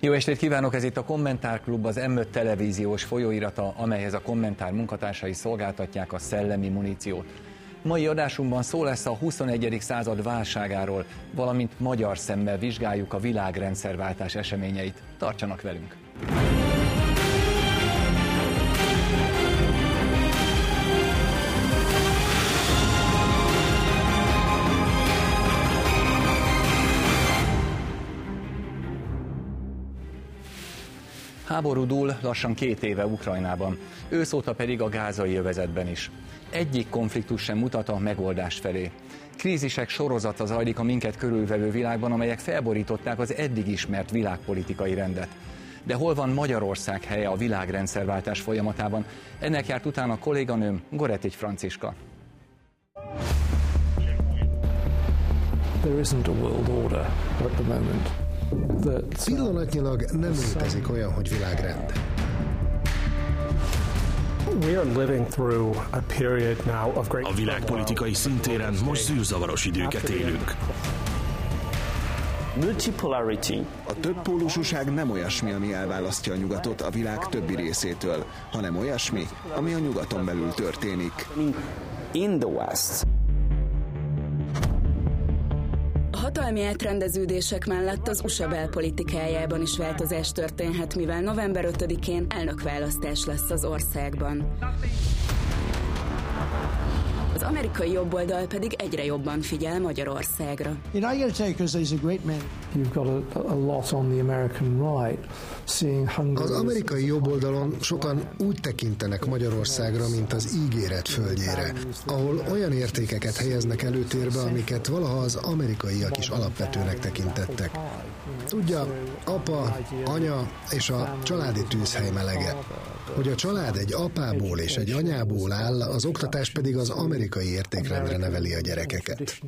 Jó estét kívánok, ez itt a Kommentárklub, az m televíziós folyóirata, amelyhez a kommentár munkatársai szolgáltatják a szellemi muníciót. Mai adásunkban szó lesz a 21. század válságáról, valamint magyar szemmel vizsgáljuk a világrendszerváltás eseményeit. Tartsanak velünk! Háború dúl lassan két éve Ukrajnában, őszóta pedig a gázai övezetben is. Egyik konfliktus sem mutat a megoldás felé. Krízisek sorozata zajlik a minket körülvevő világban, amelyek felborították az eddig ismert világpolitikai rendet. De hol van Magyarország helye a világrendszerváltás folyamatában? Ennek járt utána a kolléganőm Goretic Franciska. There isn't a world order at the moment. Pillanatnyilag nem létezik olyan, hogy világrend. A világpolitikai szintéren most zűrzavaros időket élünk. A többpólusúság nem olyasmi, ami elválasztja a nyugatot a világ többi részétől, hanem olyasmi, ami a nyugaton belül történik. In the West. A hatalmi átrendeződések mellett az USA belpolitikájában is változás történhet, mivel november 5-én elnökválasztás lesz az országban. Az amerikai jobboldal pedig egyre jobban figyel Magyarországra. Az amerikai jobboldalon sokan úgy tekintenek Magyarországra, mint az ígéret földjére, ahol olyan értékeket helyeznek előtérbe, amiket valaha az amerikaiak is alapvetőnek tekintettek. Tudja, apa, anya és a családi tűzhely melege. Hogy a család egy apából és egy anyából áll, az oktatás pedig az amerikai értékrendre neveli a gyerekeket.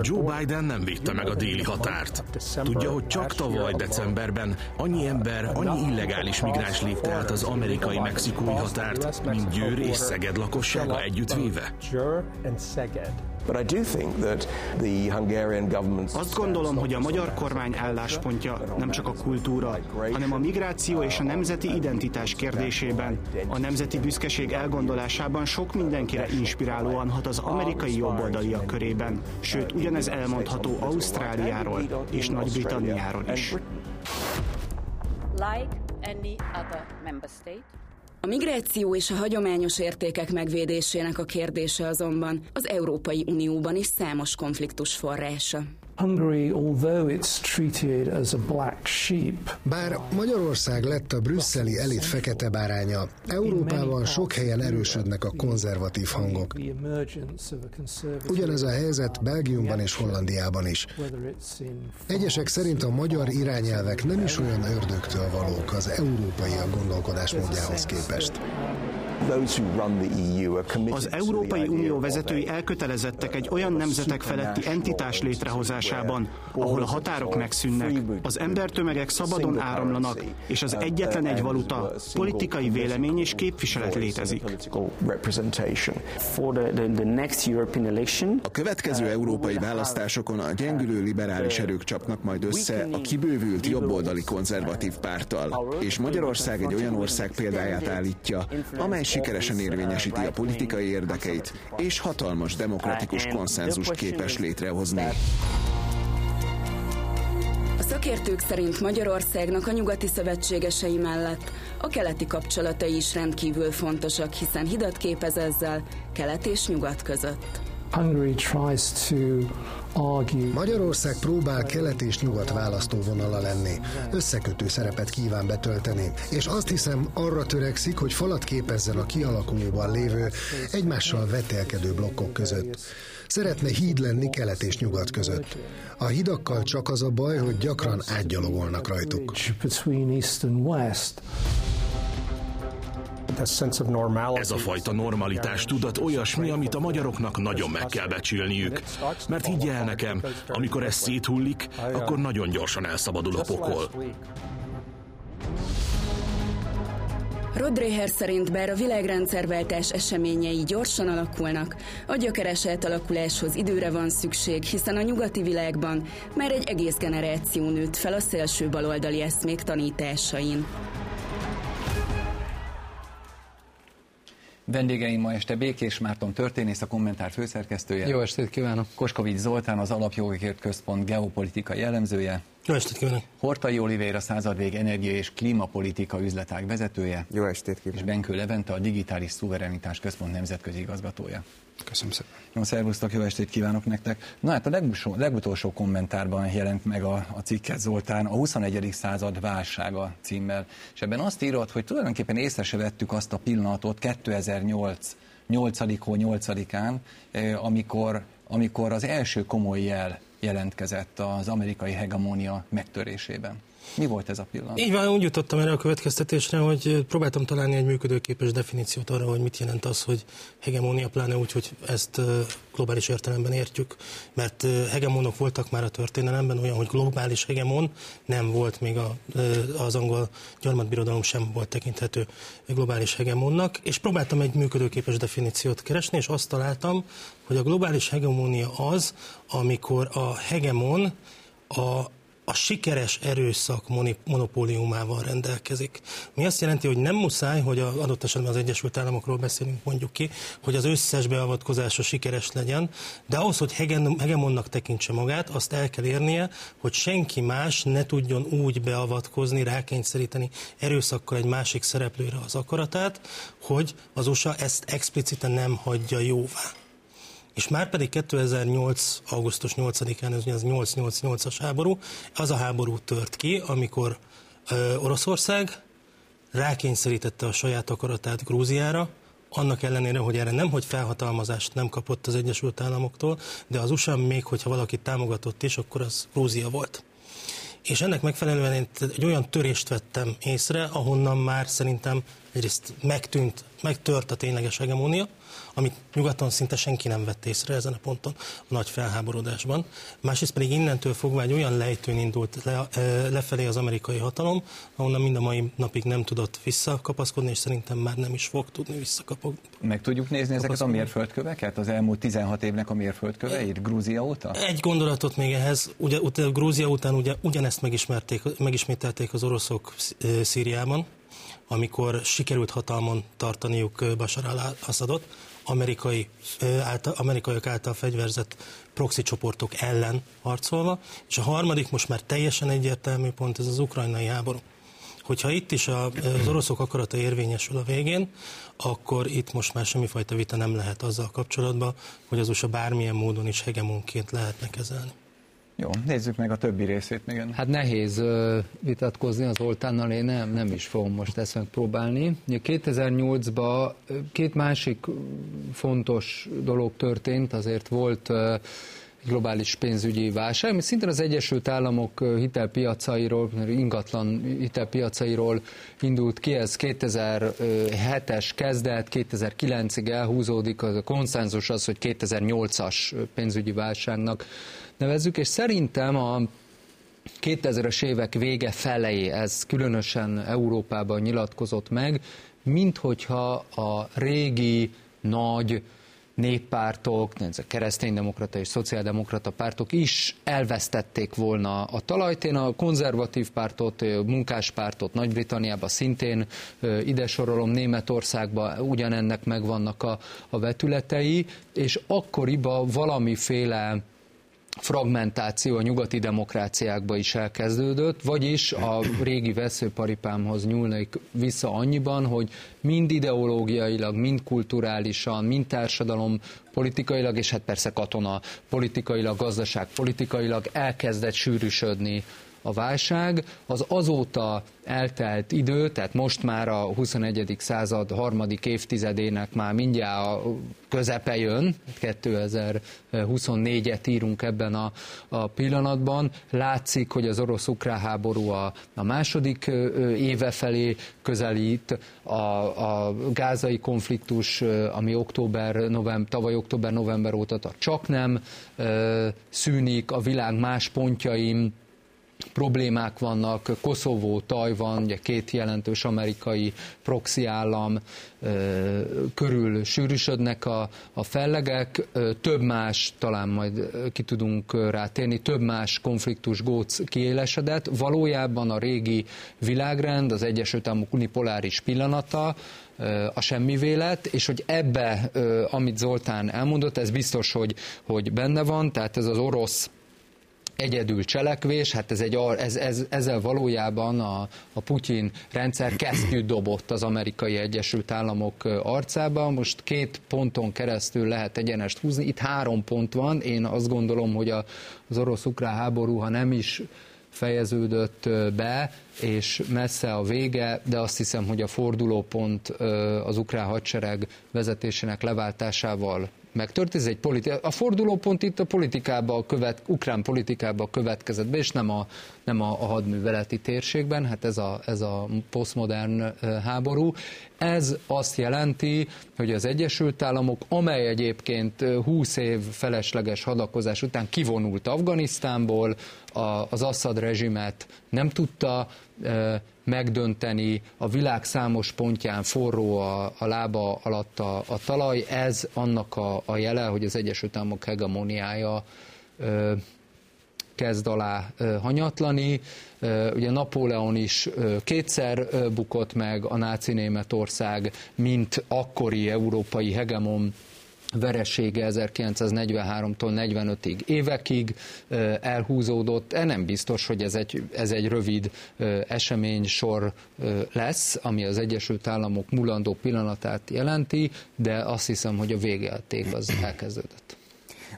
Joe Biden nem védte meg a déli határt. Tudja, hogy csak tavaly decemberben annyi ember, annyi illegális migráns lépte át az amerikai-mexikói határt, mint Győr és Szeged lakossága együttvéve. Azt gondolom, hogy a magyar kormány álláspontja nem csak a kultúra, hanem a migráció és a nemzeti identitás kérdésében, a nemzeti büszkeség elgondolásában sok mindenkire inspirálóan hat az amerikai jobboldaliak körében, sőt ugyanez elmondható Ausztráliáról és Nagy-Britanniáról is. Like any other member state, a migráció és a hagyományos értékek megvédésének a kérdése azonban az Európai Unióban is számos konfliktus forrása. Bár Magyarország lett a brüsszeli elit fekete báránya, Európában sok helyen erősödnek a konzervatív hangok. Ugyanez a helyzet Belgiumban és Hollandiában is. Egyesek szerint a magyar irányelvek nem is olyan ördögtől valók az európai gondolkodásmódjához képest. E az Európai Unió vezetői elkötelezettek egy olyan nemzetek feletti entitás létrehozásában, ahol a határok megszűnnek, az embertömegek szabadon áramlanak, és az egyetlen egy valuta, politikai vélemény és képviselet létezik. A következő európai választásokon a gyengülő liberális erők csapnak majd össze a kibővült jobboldali konzervatív párttal, és Magyarország egy olyan ország példáját állítja, amely sikeresen érvényesíti a politikai érdekeit, és hatalmas demokratikus konszenzust képes létrehozni. A szakértők szerint Magyarországnak a nyugati szövetségesei mellett a keleti kapcsolatai is rendkívül fontosak, hiszen hidat képez ezzel kelet és nyugat között. Magyarország próbál kelet és nyugat választóvonala lenni, összekötő szerepet kíván betölteni, és azt hiszem arra törekszik, hogy falat képezzen a kialakulóban lévő, egymással vetélkedő blokkok között. Szeretne híd lenni kelet és nyugat között. A hidakkal csak az a baj, hogy gyakran átgyalogolnak rajtuk. Ez a fajta normalitás tudat olyasmi, amit a magyaroknak nagyon meg kell becsülniük. Mert higgyel el nekem, amikor ez széthullik, akkor nagyon gyorsan elszabadul a pokol. Rodréher szerint bár a világrendszerváltás eseményei gyorsan alakulnak, a gyökeres átalakuláshoz időre van szükség, hiszen a nyugati világban már egy egész generáció nőtt fel a szélső baloldali eszmék tanításain. Vendégeim ma este Békés Márton történész, a kommentár főszerkesztője. Jó estét kívánok! Koskovics Zoltán, az Alapjogokért Központ geopolitikai jellemzője. Jó estét kívánok! Hortai Oliveira századvég energia és klímapolitika üzletág vezetője. Jó estét kívánok! És Benkő Levente, a Digitális Szuverenitás Központ nemzetközi igazgatója. Köszönöm szépen. Jó, szervusztok, jó estét kívánok nektek. Na hát a legutolsó, legutolsó kommentárban jelent meg a, a cikket Zoltán, a 21. század válsága címmel, és ebben azt írott, hogy tulajdonképpen észre se vettük azt a pillanatot 2008 8. 8-án, eh, amikor, amikor az első komoly jel jelentkezett az amerikai hegemónia megtörésében. Mi volt ez a pillanat? Így van, úgy jutottam erre a következtetésre, hogy próbáltam találni egy működőképes definíciót arra, hogy mit jelent az, hogy hegemónia, pláne úgy, hogy ezt globális értelemben értjük, mert hegemónok voltak már a történelemben, olyan, hogy globális hegemon nem volt, még a, az angol gyarmatbirodalom sem volt tekinthető globális hegemonnak, és próbáltam egy működőképes definíciót keresni, és azt találtam, hogy a globális hegemónia az, amikor a hegemon a a sikeres erőszak monopóliumával rendelkezik. Mi azt jelenti, hogy nem muszáj, hogy az adott esetben az Egyesült Államokról beszélünk mondjuk ki, hogy az összes beavatkozása sikeres legyen, de ahhoz, hogy hegemonnak tekintse magát, azt el kell érnie, hogy senki más ne tudjon úgy beavatkozni, rákényszeríteni erőszakkal egy másik szereplőre az akaratát, hogy az USA ezt expliciten nem hagyja jóvá. És már pedig 2008. augusztus 8-án, ez az 888-as háború, az a háború tört ki, amikor ö, Oroszország rákényszerítette a saját akaratát Grúziára, annak ellenére, hogy erre nem, hogy felhatalmazást nem kapott az Egyesült Államoktól, de az USA még, hogyha valaki támogatott is, akkor az Grúzia volt. És ennek megfelelően én egy olyan törést vettem észre, ahonnan már szerintem egyrészt megtűnt, megtört a tényleges hegemónia, amit nyugaton szinte senki nem vett észre ezen a ponton a nagy felháborodásban. Másrészt pedig innentől fogva egy olyan lejtőn indult le, lefelé az amerikai hatalom, ahonnan mind a mai napig nem tudott visszakapaszkodni, és szerintem már nem is fog tudni visszakapaszkodni. Meg tudjuk nézni ezeket a mérföldköveket, az elmúlt 16 évnek a mérföldköveit, Grúzia óta? Egy gondolatot még ehhez, ugye, Grúzia után ugye, ugyanezt megismerték, megismételték az oroszok Szíriában, amikor sikerült hatalmon tartaniuk Bashar al-Assadot, amerikai, által, amerikaiak által fegyverzett proxy csoportok ellen harcolva, és a harmadik most már teljesen egyértelmű pont, ez az ukrajnai háború. Hogyha itt is az oroszok akarata érvényesül a végén, akkor itt most már semmifajta vita nem lehet azzal kapcsolatban, hogy az USA bármilyen módon is hegemonként lehetne kezelni. Jó, nézzük meg a többi részét még. Hát nehéz vitatkozni az Oltánnal, én nem, nem is fogom most ezt megpróbálni. 2008-ban két másik fontos dolog történt, azért volt globális pénzügyi válság, ami szintén az Egyesült Államok hitelpiacairól, ingatlan hitelpiacairól indult ki, ez 2007-es kezdet, 2009-ig elhúzódik, a konszenzus az, hogy 2008-as pénzügyi válságnak nevezzük, és szerintem a 2000-es évek vége felé ez különösen Európában nyilatkozott meg, mint hogyha a régi nagy néppártok, kereszténydemokrata és szociáldemokrata pártok is elvesztették volna a talajt. Én a konzervatív pártot, munkáspártot Nagy-Britanniába szintén ide sorolom, Németországban ugyanennek megvannak a, a vetületei, és akkoriban valamiféle fragmentáció a nyugati demokráciákba is elkezdődött, vagyis a régi veszőparipámhoz nyúlnék vissza annyiban, hogy mind ideológiailag, mind kulturálisan, mind társadalom politikailag, és hát persze katona politikailag, gazdaság politikailag elkezdett sűrűsödni a válság, az azóta eltelt idő, tehát most már a 21. század harmadik évtizedének már mindjárt a közepe jön, 2024-et írunk ebben a, a pillanatban. Látszik, hogy az orosz-ukrán háború a, a második éve felé közelít, a, a gázai konfliktus, ami október, november, tavaly október-november óta csak nem szűnik, a világ más pontjain problémák vannak, Koszovó, Tajvan, ugye két jelentős amerikai proxy állam körül sűrűsödnek a, a fellegek, több más, talán majd ki tudunk rátérni, több más konfliktus góc kiélesedett. Valójában a régi világrend, az Egyesült Államok unipoláris pillanata, a semmivé lett, és hogy ebbe, amit Zoltán elmondott, ez biztos, hogy, hogy benne van, tehát ez az orosz egyedül cselekvés, hát ez egy, ez, ez, ezzel valójában a, a Putyin rendszer kesztyűt dobott az amerikai Egyesült Államok arcába. Most két ponton keresztül lehet egyenest húzni, itt három pont van, én azt gondolom, hogy a, az orosz-ukrán háború, ha nem is fejeződött be, és messze a vége, de azt hiszem, hogy a fordulópont az ukrán hadsereg vezetésének leváltásával megtört. Ez egy politi- a fordulópont itt a politikába, a követ, ukrán politikába következett be, és nem a, nem a, a hadműveleti térségben, hát ez a, ez a posztmodern háború. Ez azt jelenti, hogy az Egyesült Államok, amely egyébként 20 év felesleges hadakozás után kivonult Afganisztánból, a, az Assad rezsimet nem tudta megdönteni, a világ számos pontján forró a, a lába alatt a, a talaj, ez annak a, a jele, hogy az Egyesült Államok hegemoniája kezd alá hanyatlani. Ugye Napóleon is kétszer bukott meg, a náci Németország, mint akkori európai hegemon veresége 1943-tól 45-ig évekig elhúzódott. E nem biztos, hogy ez egy, ez egy rövid esemény sor lesz, ami az Egyesült Államok mulandó pillanatát jelenti, de azt hiszem, hogy a végejáték az elkezdődött.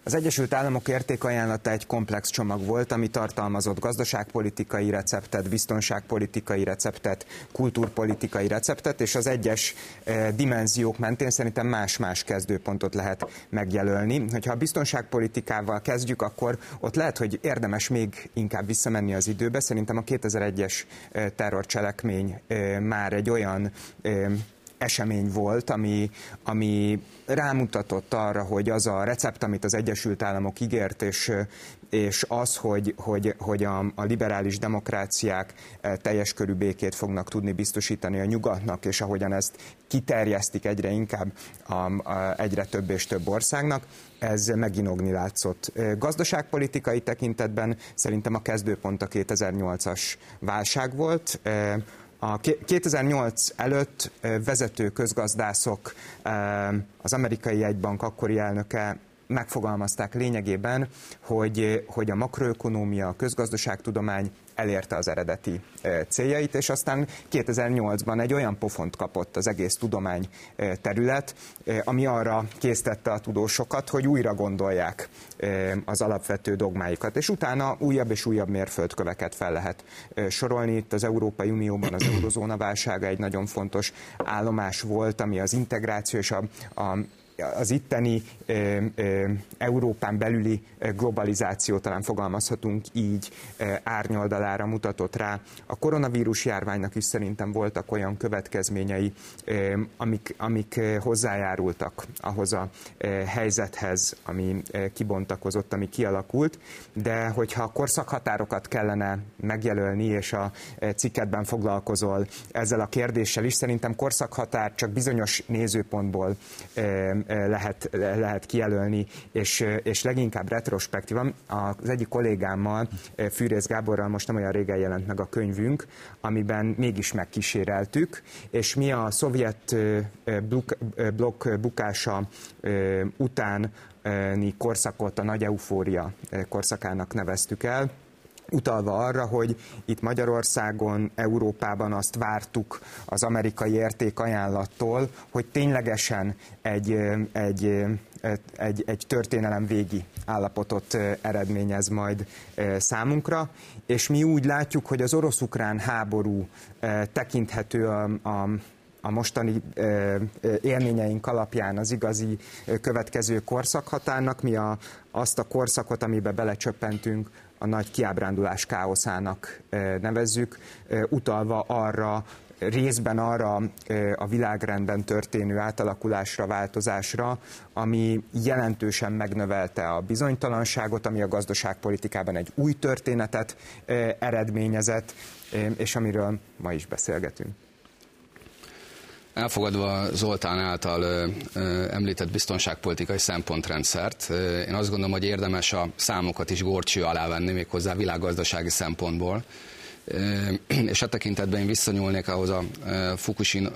Az Egyesült Államok értékajánlata egy komplex csomag volt, ami tartalmazott gazdaságpolitikai receptet, biztonságpolitikai receptet, kultúrpolitikai receptet, és az egyes eh, dimenziók mentén szerintem más-más kezdőpontot lehet megjelölni. Hogyha a biztonságpolitikával kezdjük, akkor ott lehet, hogy érdemes még inkább visszamenni az időbe. Szerintem a 2001-es eh, terrorcselekmény eh, már egy olyan esemény volt, ami, ami rámutatott arra, hogy az a recept, amit az Egyesült Államok ígért, és, és az, hogy, hogy, hogy a, a liberális demokráciák eh, teljes körű békét fognak tudni biztosítani a nyugatnak, és ahogyan ezt kiterjesztik egyre inkább a, a, egyre több és több országnak, ez meginogni látszott. Eh, gazdaságpolitikai tekintetben szerintem a kezdőpont a 2008-as válság volt, eh, a 2008 előtt vezető közgazdászok, az amerikai egybank akkori elnöke megfogalmazták lényegében, hogy, hogy a makroökonómia, a közgazdaságtudomány elérte az eredeti céljait, és aztán 2008-ban egy olyan pofont kapott az egész tudomány terület, ami arra késztette a tudósokat, hogy újra gondolják az alapvető dogmáikat, és utána újabb és újabb mérföldköveket fel lehet sorolni. Itt az Európai Unióban az eurozóna válsága egy nagyon fontos állomás volt, ami az integráció és a, a az itteni ö, ö, Európán belüli globalizáció, talán fogalmazhatunk így, ö, árnyoldalára mutatott rá. A koronavírus járványnak is szerintem voltak olyan következményei, ö, amik, amik hozzájárultak ahhoz a ö, helyzethez, ami ö, kibontakozott, ami kialakult, de hogyha korszakhatárokat kellene megjelölni, és a cikketben foglalkozol ezzel a kérdéssel is, szerintem korszakhatár csak bizonyos nézőpontból lehet, lehet kijelölni, és, és leginkább retrospektívan. Az egyik kollégámmal, Fűrész Gáborral most nem olyan régen jelent meg a könyvünk, amiben mégis megkíséreltük, és mi a szovjet blokk bukása utáni korszakot a nagy eufória korszakának neveztük el, utalva arra, hogy itt Magyarországon, Európában azt vártuk az amerikai értékajánlattól, hogy ténylegesen egy, egy, egy, egy történelem végi állapotot eredményez majd számunkra, és mi úgy látjuk, hogy az orosz-ukrán háború tekinthető a, a a mostani élményeink alapján az igazi következő korszakhatárnak, mi a, azt a korszakot, amiben belecsöppentünk a nagy kiábrándulás káoszának nevezzük, utalva arra, részben arra a világrendben történő átalakulásra, változásra, ami jelentősen megnövelte a bizonytalanságot, ami a gazdaságpolitikában egy új történetet eredményezett, és amiről ma is beszélgetünk. Elfogadva Zoltán által említett biztonságpolitikai szempontrendszert, én azt gondolom, hogy érdemes a számokat is górcső alá venni, méghozzá világgazdasági szempontból. És e tekintetben én visszanyúlnék ahhoz a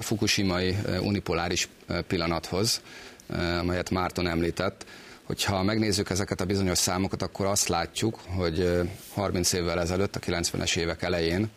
fukushimai unipoláris pillanathoz, amelyet Márton említett, hogyha megnézzük ezeket a bizonyos számokat, akkor azt látjuk, hogy 30 évvel ezelőtt, a 90-es évek elején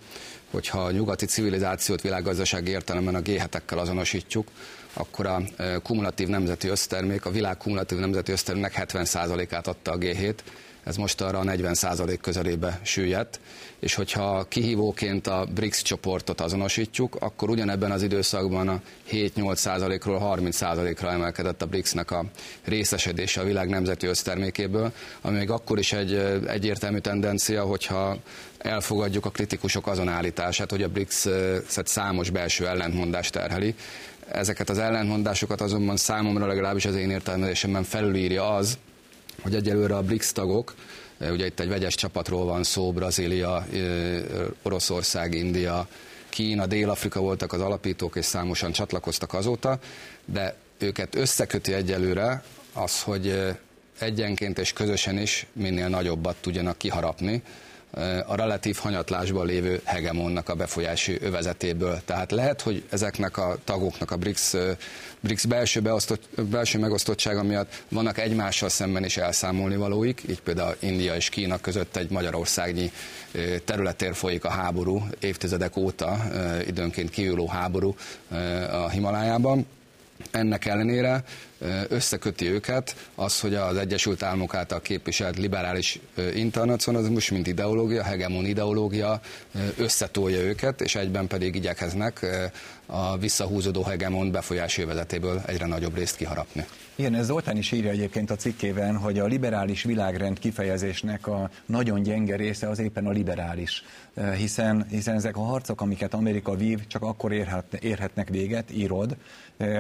hogyha a nyugati civilizációt világgazdasági értelemben a g azonosítjuk, akkor a e, kumulatív nemzeti össztermék, a világ kumulatív nemzeti összterméknek 70%-át adta a G7, ez most arra a 40% közelébe süllyedt, és hogyha kihívóként a BRICS csoportot azonosítjuk, akkor ugyanebben az időszakban a 7-8%-ról 30%-ra emelkedett a BRICS-nek a részesedése a világ nemzeti össztermékéből, ami még akkor is egy egyértelmű tendencia, hogyha elfogadjuk a kritikusok azon állítását, hogy a BRICS-et számos belső ellentmondás terheli. Ezeket az ellentmondásokat azonban számomra legalábbis az én értelmezésemben felülírja az, hogy egyelőre a BRICS tagok, ugye itt egy vegyes csapatról van szó, Brazília, Oroszország, India, Kína, Dél-Afrika voltak az alapítók, és számosan csatlakoztak azóta, de őket összeköti egyelőre az, hogy egyenként és közösen is minél nagyobbat tudjanak kiharapni, a relatív hanyatlásban lévő hegemonnak a befolyási övezetéből. Tehát lehet, hogy ezeknek a tagoknak a BRICS, BRICS belső, beosztott, belső megosztottsága miatt vannak egymással szemben is elszámolni valóik, így például India és Kína között egy magyarországnyi területér folyik a háború, évtizedek óta időnként kiülő háború a Himalájában. Ennek ellenére összeköti őket az, hogy az Egyesült Államok által képviselt liberális internacionalizmus, mint ideológia, hegemon ideológia összetolja őket, és egyben pedig igyekeznek a visszahúzódó hegemon befolyási vezetéből egyre nagyobb részt kiharapni. Igen, ez Zoltán is írja egyébként a cikkében, hogy a liberális világrend kifejezésnek a nagyon gyenge része az éppen a liberális. Hiszen, hiszen ezek a harcok, amiket Amerika vív, csak akkor érhet, érhetnek véget, írod,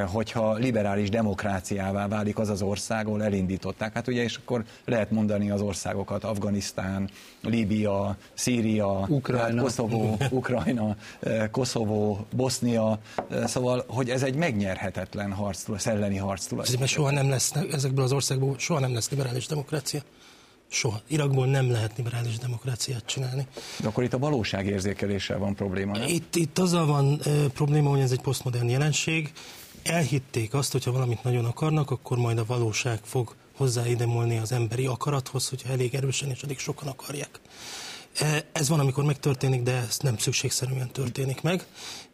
hogyha liberális demokráciává válik az az ország, ahol elindították. Hát ugye, és akkor lehet mondani az országokat, Afganisztán, Líbia, Szíria, Ukrajna. Koszovó, Ukrajna, Koszovó, Bosznia, szóval, hogy ez egy megnyerhetetlen harc, szellemi harc. Mert soha nem lesz, ezekből az országból soha nem lesz liberális demokrácia. Soha. Irakból nem lehet liberális demokráciát csinálni. De akkor itt a valóságérzékeléssel van probléma, nem? Itt, itt azzal van e, probléma, hogy ez egy posztmodern jelenség. Elhitték azt, hogyha valamit nagyon akarnak, akkor majd a valóság fog hozzáidemolni az emberi akarathoz, hogyha elég erősen és elég sokan akarják. Ez van, amikor megtörténik, de ez nem szükségszerűen történik meg.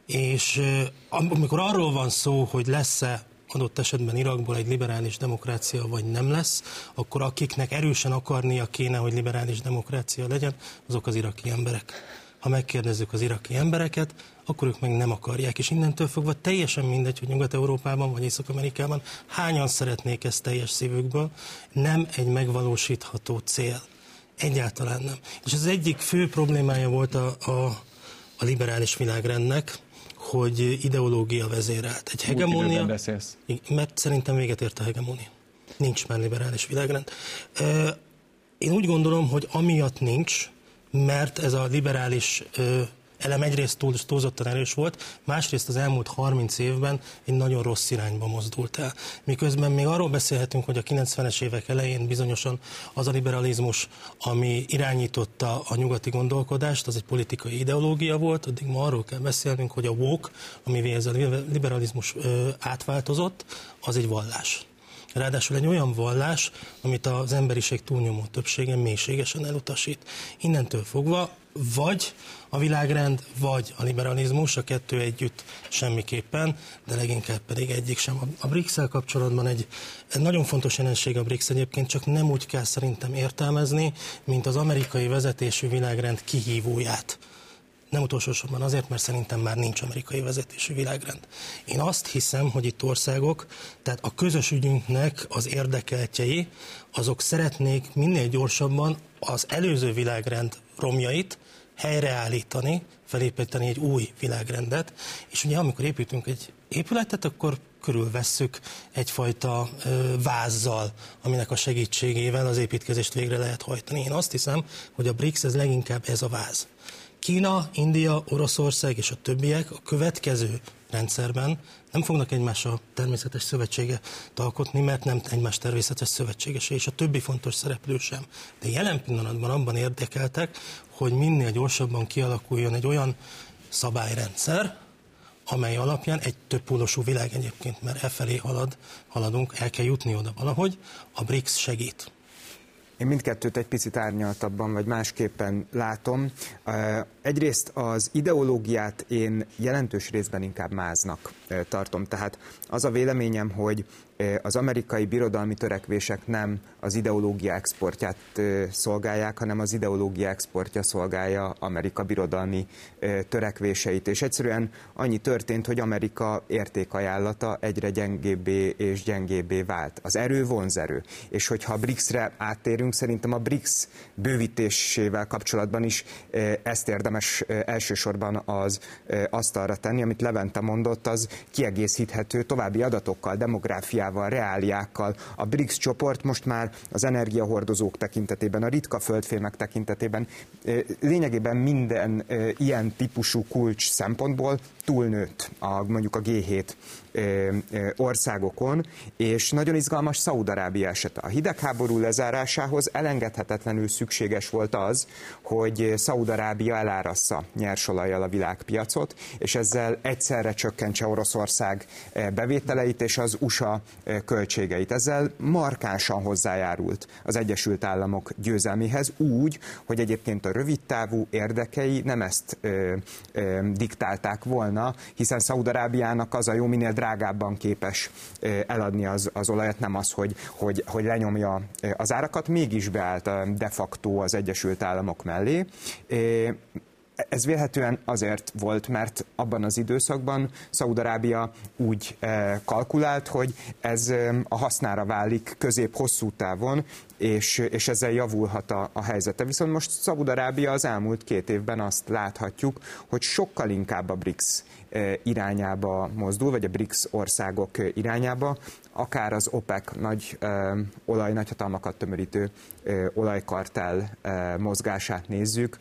És amikor arról van szó, hogy lesz-e adott esetben Irakból egy liberális demokrácia vagy nem lesz, akkor akiknek erősen akarnia kéne, hogy liberális demokrácia legyen, azok az iraki emberek. Ha megkérdezzük az iraki embereket, akkor ők meg nem akarják, és innentől fogva teljesen mindegy, hogy Nyugat-Európában vagy Észak-Amerikában hányan szeretnék ezt teljes szívükből, nem egy megvalósítható cél. Egyáltalán nem. És az egyik fő problémája volt a, a, a liberális világrendnek, hogy ideológia vezérelt. Egy hegemónia... beszélsz. Mert szerintem véget ért a hegemónia. Nincs már liberális világrend. Én úgy gondolom, hogy amiatt nincs, mert ez a liberális elem egyrészt túl, túlzottan erős volt, másrészt az elmúlt 30 évben egy nagyon rossz irányba mozdult el. Miközben még arról beszélhetünk, hogy a 90-es évek elején bizonyosan az a liberalizmus, ami irányította a nyugati gondolkodást, az egy politikai ideológia volt, addig ma arról kell beszélnünk, hogy a woke, amivé ez a liberalizmus átváltozott, az egy vallás. Ráadásul egy olyan vallás, amit az emberiség túlnyomó többsége mélységesen elutasít. Innentől fogva vagy a világrend, vagy a liberalizmus, a kettő együtt semmiképpen, de leginkább pedig egyik sem. A brics kapcsolatban egy, egy nagyon fontos jelenség a BRICS egyébként, csak nem úgy kell szerintem értelmezni, mint az amerikai vezetésű világrend kihívóját. Nem utolsó sorban azért, mert szerintem már nincs amerikai vezetésű világrend. Én azt hiszem, hogy itt országok, tehát a közös ügyünknek az érdekeltjei, azok szeretnék minél gyorsabban az előző világrend romjait helyreállítani, felépíteni egy új világrendet, és ugye amikor építünk egy épületet, akkor körülvesszük egyfajta vázzal, aminek a segítségével az építkezést végre lehet hajtani. Én azt hiszem, hogy a BRICS ez leginkább ez a váz. Kína, India, Oroszország és a többiek a következő rendszerben nem fognak egymással természetes szövetsége alkotni, mert nem egymás természetes szövetségese, és a többi fontos szereplő sem. De jelen pillanatban abban érdekeltek, hogy minél gyorsabban kialakuljon egy olyan szabályrendszer, amely alapján egy többpólusú világ egyébként, mert e felé halad, haladunk, el kell jutni oda valahogy, a BRICS segít. Én mindkettőt egy picit árnyaltabban, vagy másképpen látom. Egyrészt az ideológiát én jelentős részben inkább máznak tartom. Tehát az a véleményem, hogy az amerikai birodalmi törekvések nem az ideológia exportját szolgálják, hanem az ideológia exportja szolgálja Amerika birodalmi törekvéseit. És egyszerűen annyi történt, hogy Amerika értékajánlata egyre gyengébbé és gyengébbé vált. Az erő vonzerő. És hogyha a BRICS-re áttérünk, szerintem a BRICS bővítésével kapcsolatban is ezt érdemes elsősorban az asztalra tenni, amit Levente mondott, az kiegészíthető további adatokkal, demográfiával, reáliákkal. A BRICS csoport most már az energiahordozók tekintetében, a ritka földfémek tekintetében lényegében minden ilyen típusú kulcs szempontból túlnőtt a, mondjuk a G7 országokon, és nagyon izgalmas Szaúd-Arábia esete. A hidegháború lezárásához elengedhetetlenül szükséges volt az, hogy Szaúd-Arábia elárassza nyersolajjal a világpiacot, és ezzel egyszerre csökkentse Oroszország bevételeit és az USA költségeit. Ezzel markánsan hozzájárult az Egyesült Államok győzelméhez úgy, hogy egyébként a rövidtávú érdekei nem ezt ö, ö, diktálták volna, hiszen Szaudarábiának az a jó, minél drágábban képes eladni az, az olajat, nem az, hogy, hogy, hogy lenyomja az árakat, mégis beállt de facto az Egyesült Államok mellé. Ez vélhetően azért volt, mert abban az időszakban Szaudarábia úgy kalkulált, hogy ez a hasznára válik közép-hosszú távon, és, és ezzel javulhat a, a helyzete. Viszont most Szaudarábia az elmúlt két évben azt láthatjuk, hogy sokkal inkább a BRICS irányába mozdul, vagy a BRICS országok irányába, akár az OPEC nagy ö, olajnagyhatalmakat tömörítő ö, olajkartel mozgását nézzük,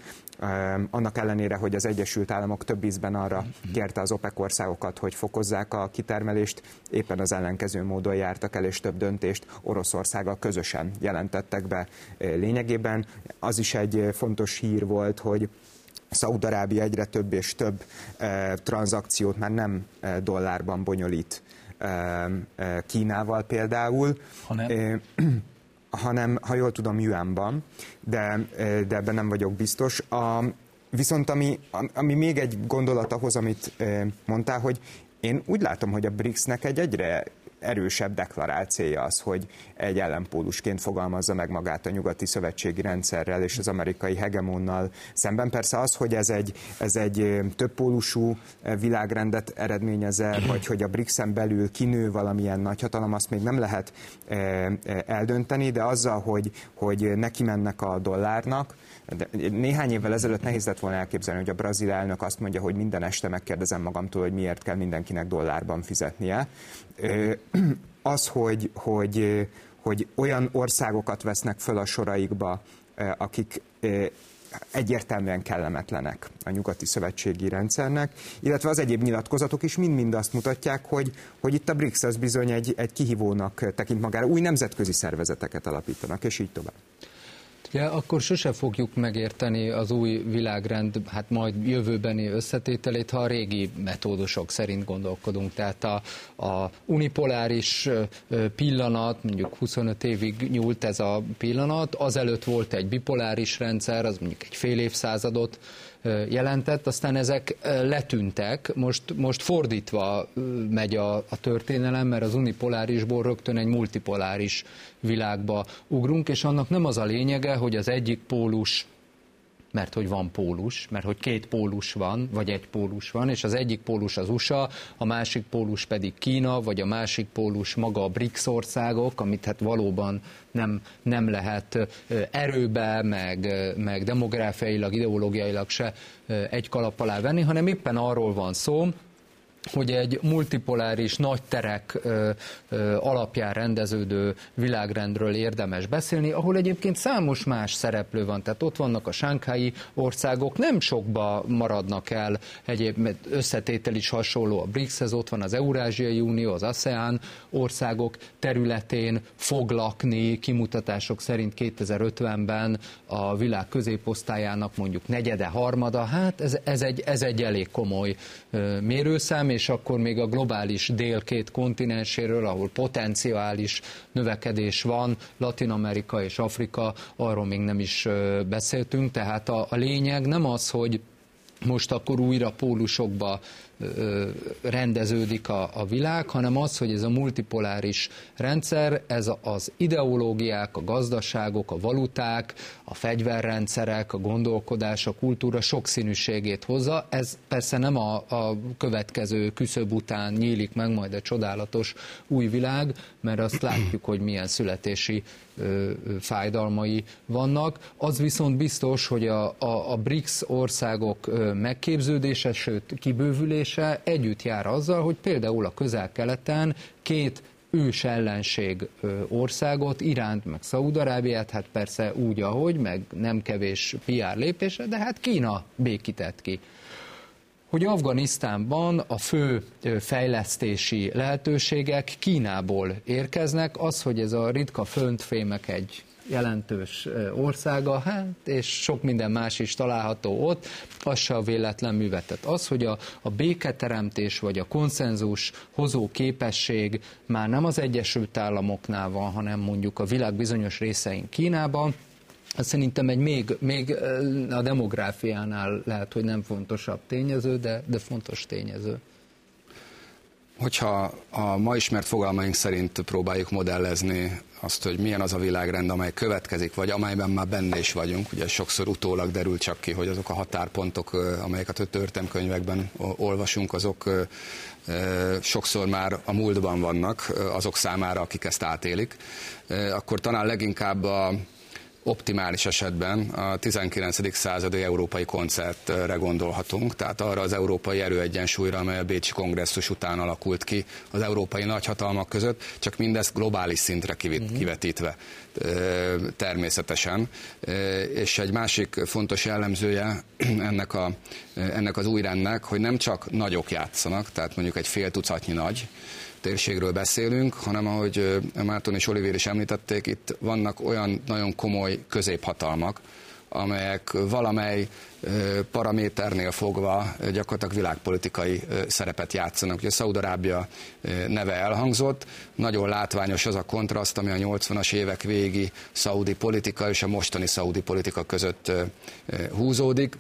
annak ellenére, hogy az Egyesült Államok több ízben arra kérte az OPEC országokat, hogy fokozzák a kitermelést, éppen az ellenkező módon jártak el, és több döntést Oroszországgal közösen jelentettek be lényegében. Az is egy fontos hír volt, hogy Szaúd-Arábia egyre több és több tranzakciót már nem dollárban bonyolít Kínával például, hanem, hanem ha jól tudom, yuanban, de, de ebben nem vagyok biztos. A, viszont ami, ami még egy gondolat ahhoz, amit mondtál, hogy én úgy látom, hogy a BRICS-nek egy egyre erősebb deklarált az, hogy egy ellenpólusként fogalmazza meg magát a nyugati szövetségi rendszerrel és az amerikai hegemonnal szemben. Persze az, hogy ez egy, ez egy többpólusú világrendet eredményeze, vagy hogy a BRICS-en belül kinő valamilyen nagyhatalom, azt még nem lehet eldönteni, de azzal, hogy, hogy neki mennek a dollárnak, de néhány évvel ezelőtt nehéz lett volna elképzelni, hogy a brazil elnök azt mondja, hogy minden este megkérdezem magamtól, hogy miért kell mindenkinek dollárban fizetnie. Az, hogy, hogy, hogy olyan országokat vesznek föl a soraikba, akik egyértelműen kellemetlenek a nyugati szövetségi rendszernek, illetve az egyéb nyilatkozatok is mind-mind azt mutatják, hogy, hogy itt a BRICS az bizony egy, egy kihívónak tekint magára, új nemzetközi szervezeteket alapítanak, és így tovább. Ja, akkor sose fogjuk megérteni az új világrend, hát majd jövőbeni összetételét, ha a régi metódusok szerint gondolkodunk. Tehát a, a unipoláris pillanat, mondjuk 25 évig nyúlt ez a pillanat, azelőtt volt egy bipoláris rendszer, az mondjuk egy fél évszázadot jelentett, aztán ezek letűntek, most, most fordítva megy a, a történelem, mert az unipolárisból rögtön egy multipoláris világba ugrunk, és annak nem az a lényege, hogy az egyik pólus mert hogy van pólus, mert hogy két pólus van, vagy egy pólus van, és az egyik pólus az USA, a másik pólus pedig Kína, vagy a másik pólus maga a BRICS országok, amit hát valóban nem, nem lehet erőbe, meg, meg demográfiailag, ideológiailag se egy kalap alá venni, hanem éppen arról van szó, hogy egy multipoláris nagy terek ö, ö, alapján rendeződő világrendről érdemes beszélni, ahol egyébként számos más szereplő van. Tehát ott vannak a sánkhái országok, nem sokba maradnak el, egyéb összetétel is hasonló a BRICS-hez, ott van az Eurázsiai Unió, az ASEAN országok területén fog lakni kimutatások szerint 2050-ben a világ középosztályának mondjuk negyede, harmada, hát ez, ez, egy, ez egy elég komoly mérőszám, és akkor még a globális dél két kontinenséről, ahol potenciális növekedés van, Latin Amerika és Afrika, arról még nem is beszéltünk, tehát a, a lényeg nem az, hogy most akkor újra pólusokba rendeződik a, a világ, hanem az, hogy ez a multipoláris rendszer, ez az ideológiák, a gazdaságok, a valuták, a fegyverrendszerek, a gondolkodás, a kultúra sokszínűségét hozza. Ez persze nem a, a következő küszöb után nyílik meg majd a csodálatos új világ, mert azt látjuk, hogy milyen születési ö, fájdalmai vannak. Az viszont biztos, hogy a, a, a BRICS országok megképződése, sőt kibővülése, döntése együtt jár azzal, hogy például a közel-keleten két ős ellenség országot, Iránt, meg Szaúd-Arábiát, hát persze úgy, ahogy, meg nem kevés PR lépése, de hát Kína békített ki. Hogy Afganisztánban a fő fejlesztési lehetőségek Kínából érkeznek, az, hogy ez a ritka föntfémek egy jelentős országa, hát, és sok minden más is található ott, az se a véletlen művetet. Az, hogy a, a béketeremtés vagy a konszenzus hozó képesség már nem az Egyesült Államoknál van, hanem mondjuk a világ bizonyos részein Kínában, az szerintem egy még, még a demográfiánál lehet, hogy nem fontosabb tényező, de, de fontos tényező. Hogyha a ma ismert fogalmaink szerint próbáljuk modellezni azt, hogy milyen az a világrend, amely következik, vagy amelyben már benne is vagyunk, ugye sokszor utólag derül csak ki, hogy azok a határpontok, amelyeket a történelmkönyvekben olvasunk, azok sokszor már a múltban vannak azok számára, akik ezt átélik, akkor talán leginkább a optimális esetben a 19. századi európai koncertre gondolhatunk, tehát arra az európai erőegyensúlyra, amely a Bécsi kongresszus után alakult ki az európai nagyhatalmak között, csak mindezt globális szintre mhm. kivetítve természetesen. És egy másik fontos jellemzője ennek, a, ennek az új rendnek, hogy nem csak nagyok játszanak, tehát mondjuk egy fél tucatnyi nagy, térségről beszélünk, hanem ahogy Márton és Olivér is említették, itt vannak olyan nagyon komoly középhatalmak, amelyek valamely paraméternél fogva gyakorlatilag világpolitikai szerepet játszanak. Ugye Szaudarábia neve elhangzott, nagyon látványos az a kontraszt, ami a 80-as évek végi szaudi politika és a mostani szaudi politika között húzódik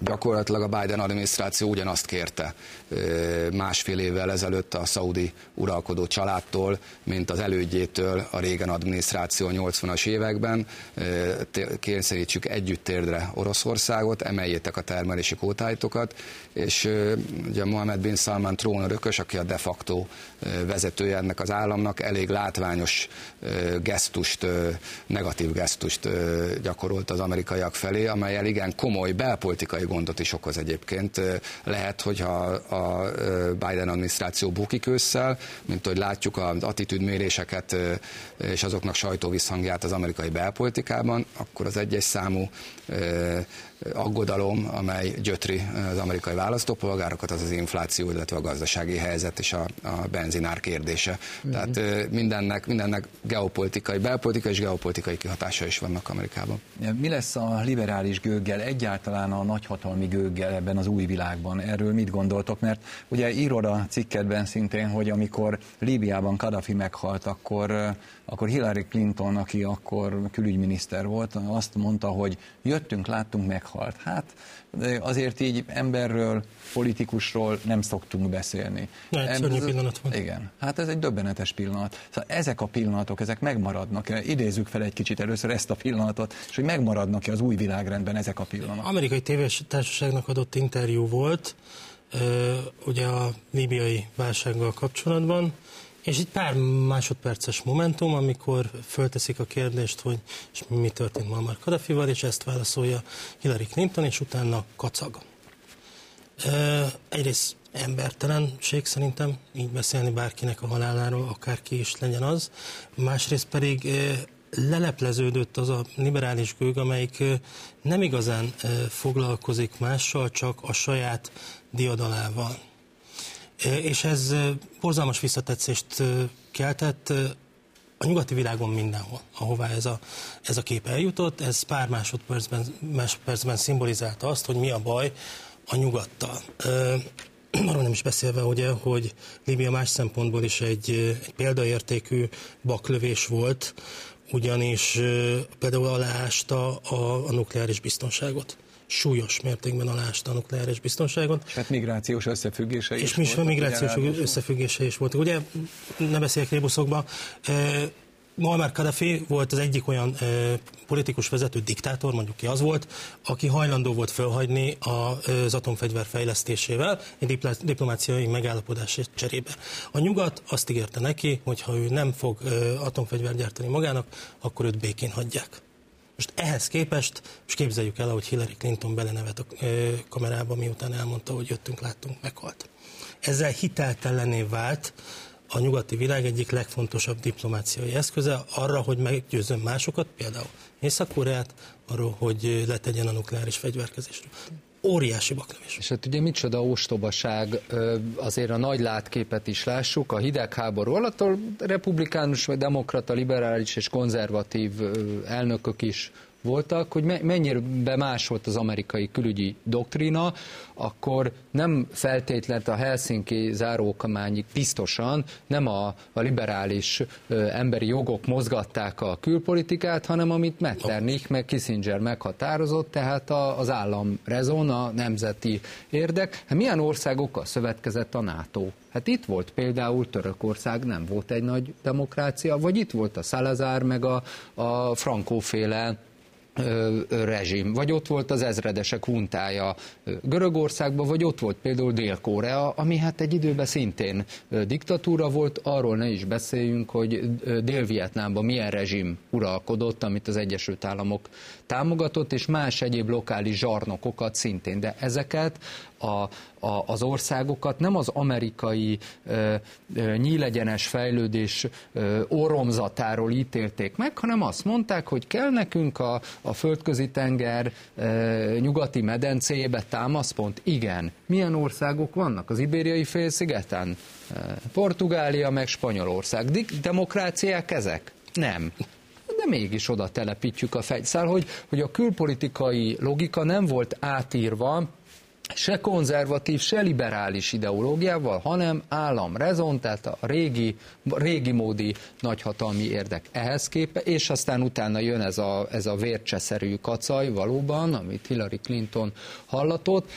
gyakorlatilag a Biden adminisztráció ugyanazt kérte másfél évvel ezelőtt a szaudi uralkodó családtól, mint az elődjétől a régen adminisztráció 80-as években. Kényszerítsük együtt térdre Oroszországot, emeljétek a termelési kótáitokat, és ugye Mohamed bin Salman trónörökös, aki a de facto vezetője ennek az államnak, elég látványos gesztust, negatív gesztust gyakorolt az amerikaiak felé, amelyel igen komoly belpolitikai gondot is okoz egyébként. Lehet, hogyha a Biden adminisztráció bukik ősszel, mint hogy látjuk az attitűdméréseket és azoknak sajtóvisszhangját az amerikai belpolitikában, akkor az egyes számú aggodalom, amely gyötri az amerikai választópolgárokat, az az infláció, illetve a gazdasági helyzet és a, a benzinár kérdése. Mm-hmm. Tehát mindennek, mindennek geopolitikai, belpolitikai és geopolitikai kihatása is vannak Amerikában. Mi lesz a liberális gőggel egyáltalán a nagy nagyhatalmi gőggel ebben az új világban. Erről mit gondoltok? Mert ugye írod a cikkedben szintén, hogy amikor Líbiában Kadhafi meghalt, akkor, akkor Hillary Clinton, aki akkor külügyminiszter volt, azt mondta, hogy jöttünk, láttunk, meghalt. Hát azért így emberről, politikusról nem szoktunk beszélni. Na, egy szörnyű pillanat van. Igen, hát ez egy döbbenetes pillanat. Szóval ezek a pillanatok, ezek megmaradnak. Idézzük fel egy kicsit először ezt a pillanatot, és hogy megmaradnak-e az új világrendben ezek a pillanatok. Amerikai tévés társaságnak adott interjú volt, ugye a líbiai válsággal kapcsolatban, és egy pár másodperces momentum, amikor fölteszik a kérdést, hogy és mi történt Muammar Kadhafival, és ezt válaszolja Hillary Clinton, és utána kacag. Egyrészt embertelenség szerintem így beszélni bárkinek a haláláról, akárki is legyen az. Másrészt pedig lelepleződött az a liberális gőg, amelyik nem igazán foglalkozik mással, csak a saját diadalával. És ez borzalmas visszatetszést keltett a nyugati világon mindenhol, ahová ez a, ez a kép eljutott, ez pár másodpercben, másodpercben szimbolizálta azt, hogy mi a baj a nyugattal. Arról nem is beszélve, ugye, hogy Líbia más szempontból is egy, egy példaértékű baklövés volt, ugyanis például aláásta a, a nukleáris biztonságot súlyos mértékben aláásta a nukleáris biztonságot. Hát migrációs összefüggése is És volt. migrációs összefüggése is volt. Ugye, ne beszéljek rébuszokba, Muammar Kadhafi volt az egyik olyan e, politikus vezető diktátor, mondjuk ki az volt, aki hajlandó volt felhagyni az atomfegyver fejlesztésével egy diplomáciai megállapodás cserébe. A nyugat azt ígérte neki, hogy ha ő nem fog e, atomfegyver gyártani magának, akkor őt békén hagyják. Most ehhez képest, és képzeljük el, hogy Hillary Clinton belenevet a kamerába, miután elmondta, hogy jöttünk, láttunk, meghalt. Ezzel hiteltelené vált a nyugati világ egyik legfontosabb diplomáciai eszköze arra, hogy meggyőzön másokat, például Észak-Koreát, arról, hogy letegyen a nukleáris fegyverkezésről óriási baklövés. És hát ugye micsoda ostobaság, azért a nagy látképet is lássuk, a hidegháború alatt a republikánus, vagy demokrata, liberális és konzervatív elnökök is voltak, hogy mennyire bemásolt az amerikai külügyi doktrína, akkor nem feltétlenül a Helsinki zárókamányig biztosan nem a, a liberális ö, emberi jogok mozgatták a külpolitikát, hanem amit Metternich meg Kissinger meghatározott, tehát a, az állam rezon, a nemzeti érdek. Hát milyen országokkal szövetkezett a NATO? Hát itt volt például Törökország, nem volt egy nagy demokrácia, vagy itt volt a Salazar, meg a, a Frankóféle rezsim, vagy ott volt az ezredesek huntája Görögországban, vagy ott volt például Dél-Korea, ami hát egy időben szintén diktatúra volt, arról ne is beszéljünk, hogy Dél-Vietnámban milyen rezsim uralkodott, amit az Egyesült Államok támogatott, és más egyéb lokális zsarnokokat szintén, de ezeket a, a, az országokat nem az amerikai ö, ö, nyílegyenes fejlődés ö, oromzatáról ítélték meg, hanem azt mondták, hogy kell nekünk a, a földközi tenger ö, nyugati medencéjébe támaszpont. Igen. Milyen országok vannak? Az ibériai félszigeten? Portugália meg Spanyolország. Demokráciák ezek? Nem de mégis oda telepítjük a fegyszál, szóval, hogy, hogy a külpolitikai logika nem volt átírva se konzervatív, se liberális ideológiával, hanem államrezon, tehát a régi, régi módi nagyhatalmi érdek ehhez képe, és aztán utána jön ez a, ez a vércseszerű kacaj valóban, amit Hillary Clinton hallatott,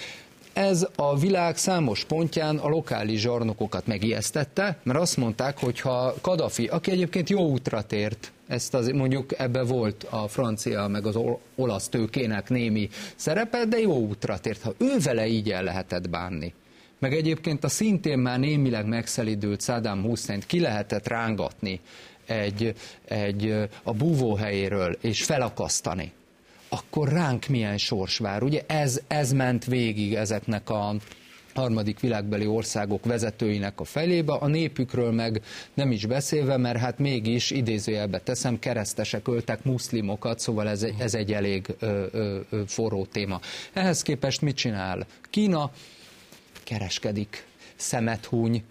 ez a világ számos pontján a lokális zsarnokokat megijesztette, mert azt mondták, hogy ha Kadafi, aki egyébként jó útra tért, ezt az, mondjuk ebbe volt a francia meg az olasz tőkének némi szerepe, de jó útra tért. Ha ő vele így el lehetett bánni, meg egyébként a szintén már némileg megszelidült Saddam hussein ki lehetett rángatni egy, egy, a búvóhelyéről és felakasztani, akkor ránk milyen sors vár. Ugye ez, ez ment végig ezeknek a harmadik világbeli országok vezetőinek a felébe, a népükről meg nem is beszélve, mert hát mégis idézőjelbe teszem, keresztesek öltek muszlimokat, szóval ez, egy, ez egy elég ö, ö, ö, forró téma. Ehhez képest mit csinál? Kína kereskedik, szemet húny,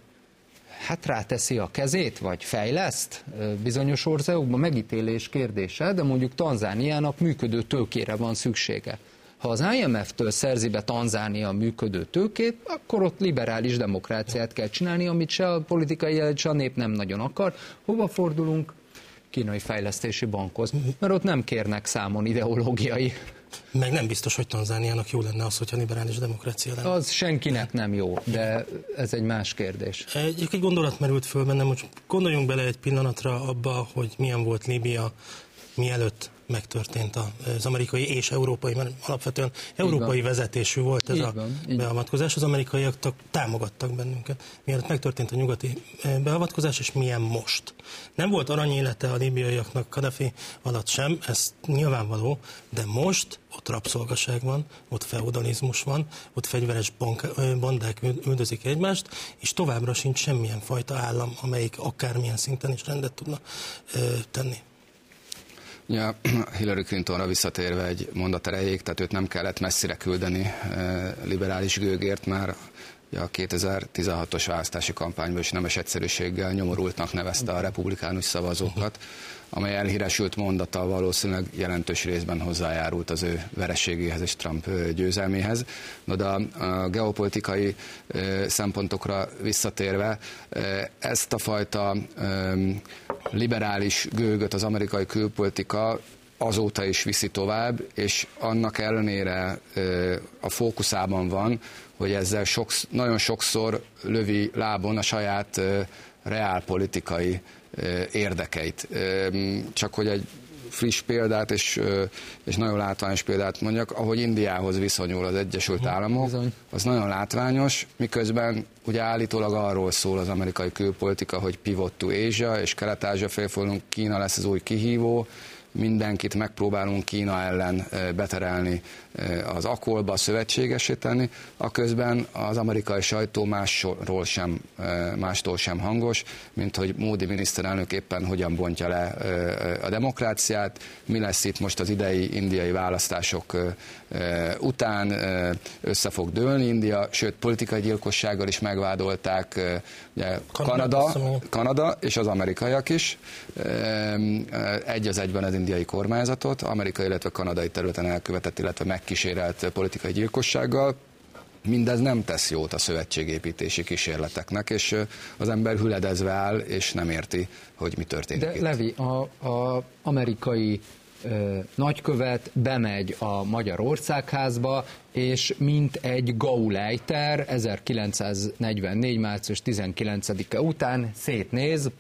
hát ráteszi a kezét, vagy fejleszt bizonyos országokban, megítélés kérdése, de mondjuk Tanzániának működő tőkére van szüksége Ha az IMF-től szerzi be Tanzánia működő tőkét, akkor ott liberális demokráciát kell csinálni, amit se a politikai élet, se a nép nem nagyon akar. Hova fordulunk? Kínai Fejlesztési Bankhoz, mert ott nem kérnek számon ideológiai meg nem biztos, hogy Tanzániának jó lenne az, hogyha liberális demokrácia lenne. Az senkinek nem jó, de ez egy más kérdés. Egy, egy gondolat merült föl bennem, hogy gondoljunk bele egy pillanatra abba, hogy milyen volt Líbia mielőtt megtörtént az amerikai és európai, mert alapvetően európai vezetésű volt ez így a van, beavatkozás. Az amerikaiak támogattak bennünket, mielőtt megtörtént a nyugati e, beavatkozás, és milyen most. Nem volt aranyélete a libiaiaknak Kadhafi alatt sem, ez nyilvánvaló, de most ott rabszolgaság van, ott feudalizmus van, ott fegyveres bank, bandák üldözik egymást, és továbbra sincs semmilyen fajta állam, amelyik akármilyen szinten is rendet tudna ö, tenni. Ja, Hillary Clintonra visszatérve egy mondat erejéig, tehát őt nem kellett messzire küldeni eh, liberális gőgért, már a 2016-os választási kampányban is nemes egyszerűséggel nyomorultnak nevezte a republikánus szavazókat, amely elhíresült mondata valószínűleg jelentős részben hozzájárult az ő vereségéhez és Trump győzelméhez. No, de a geopolitikai szempontokra visszatérve, ezt a fajta liberális gőgöt az amerikai külpolitika azóta is viszi tovább, és annak ellenére a fókuszában van, hogy ezzel sok, nagyon sokszor lövi lábon a saját reálpolitikai érdekeit. Csak hogy egy friss példát és, és nagyon látványos példát mondjak, ahogy Indiához viszonyul az Egyesült Államok, az nagyon látványos, miközben ugye állítólag arról szól az amerikai külpolitika, hogy pivot to Asia, és Kelet-Ázsia félfordulunk, Kína lesz az új kihívó, mindenkit megpróbálunk Kína ellen beterelni az akolba, szövetségesíteni, a közben az amerikai sajtó másról sem, mástól sem hangos, mint hogy Módi miniszterelnök éppen hogyan bontja le a demokráciát, mi lesz itt most az idei indiai választások után, össze fog dőlni India, sőt politikai gyilkossággal is megvádolták ugye, Kanada, Kanada és az amerikaiak is, egy az egyben az indiai kormányzatot, amerikai, illetve kanadai területen elkövetett, illetve megkísérelt politikai gyilkossággal, mindez nem tesz jót a szövetségépítési kísérleteknek, és az ember hüledezve áll, és nem érti, hogy mi történik De itt. Levi, a, a amerikai ö, nagykövet bemegy a Magyar Országházba, és mint egy gaulejter 1944. március 19-e után szétnéz,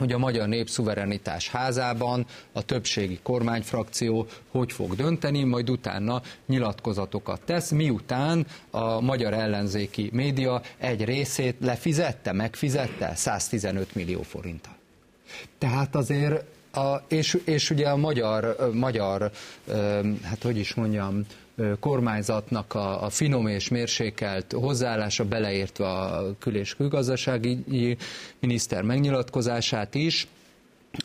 hogy a Magyar Népszuverenitás házában a többségi kormányfrakció hogy fog dönteni, majd utána nyilatkozatokat tesz, miután a magyar ellenzéki média egy részét lefizette, megfizette 115 millió forinttal. Tehát azért a, és, és ugye a magyar, magyar, hát hogy is mondjam, kormányzatnak a, a finom és mérsékelt hozzáállása, beleértve a kül- és külgazdasági miniszter megnyilatkozását is,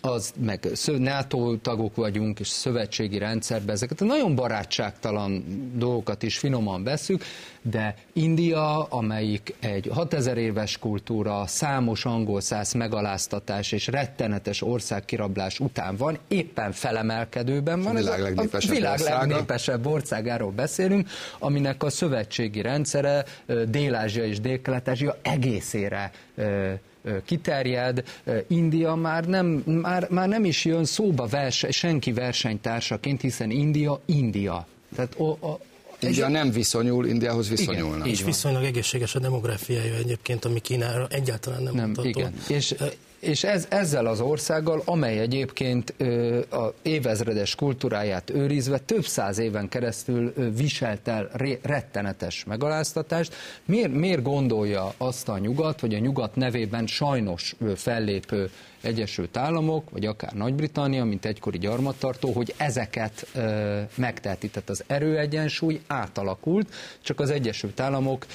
az meg NATO tagok vagyunk, és szövetségi rendszerben ezeket a nagyon barátságtalan dolgokat is finoman veszük, de India, amelyik egy 6000 éves kultúra, számos angol száz megaláztatás és rettenetes országkirablás után van, éppen felemelkedőben van. A világ legnépesebb, a világ legnépesebb országáról beszélünk, aminek a szövetségi rendszere Dél-Ázsia és Dél-Kelet-Ázsia egészére kiterjed, India már nem, már, már nem is jön szóba verseny, senki versenytársaként, hiszen India, India. Tehát o, a, India nem viszonyul, Indiához viszonyulnak. Igen, és viszonylag egészséges a demográfiája egyébként, ami Kínára egyáltalán nem, nem mutató. Igen. És és ez, ezzel az országgal, amely egyébként ö, a évezredes kultúráját őrizve több száz éven keresztül ö, viselt el ré, rettenetes megaláztatást, miért, miért gondolja azt a nyugat, hogy a nyugat nevében sajnos ö, fellépő Egyesült Államok, vagy akár Nagy-Britannia, mint egykori gyarmattartó, hogy ezeket ö, megteheti. Tehát az erőegyensúly átalakult, csak az Egyesült Államok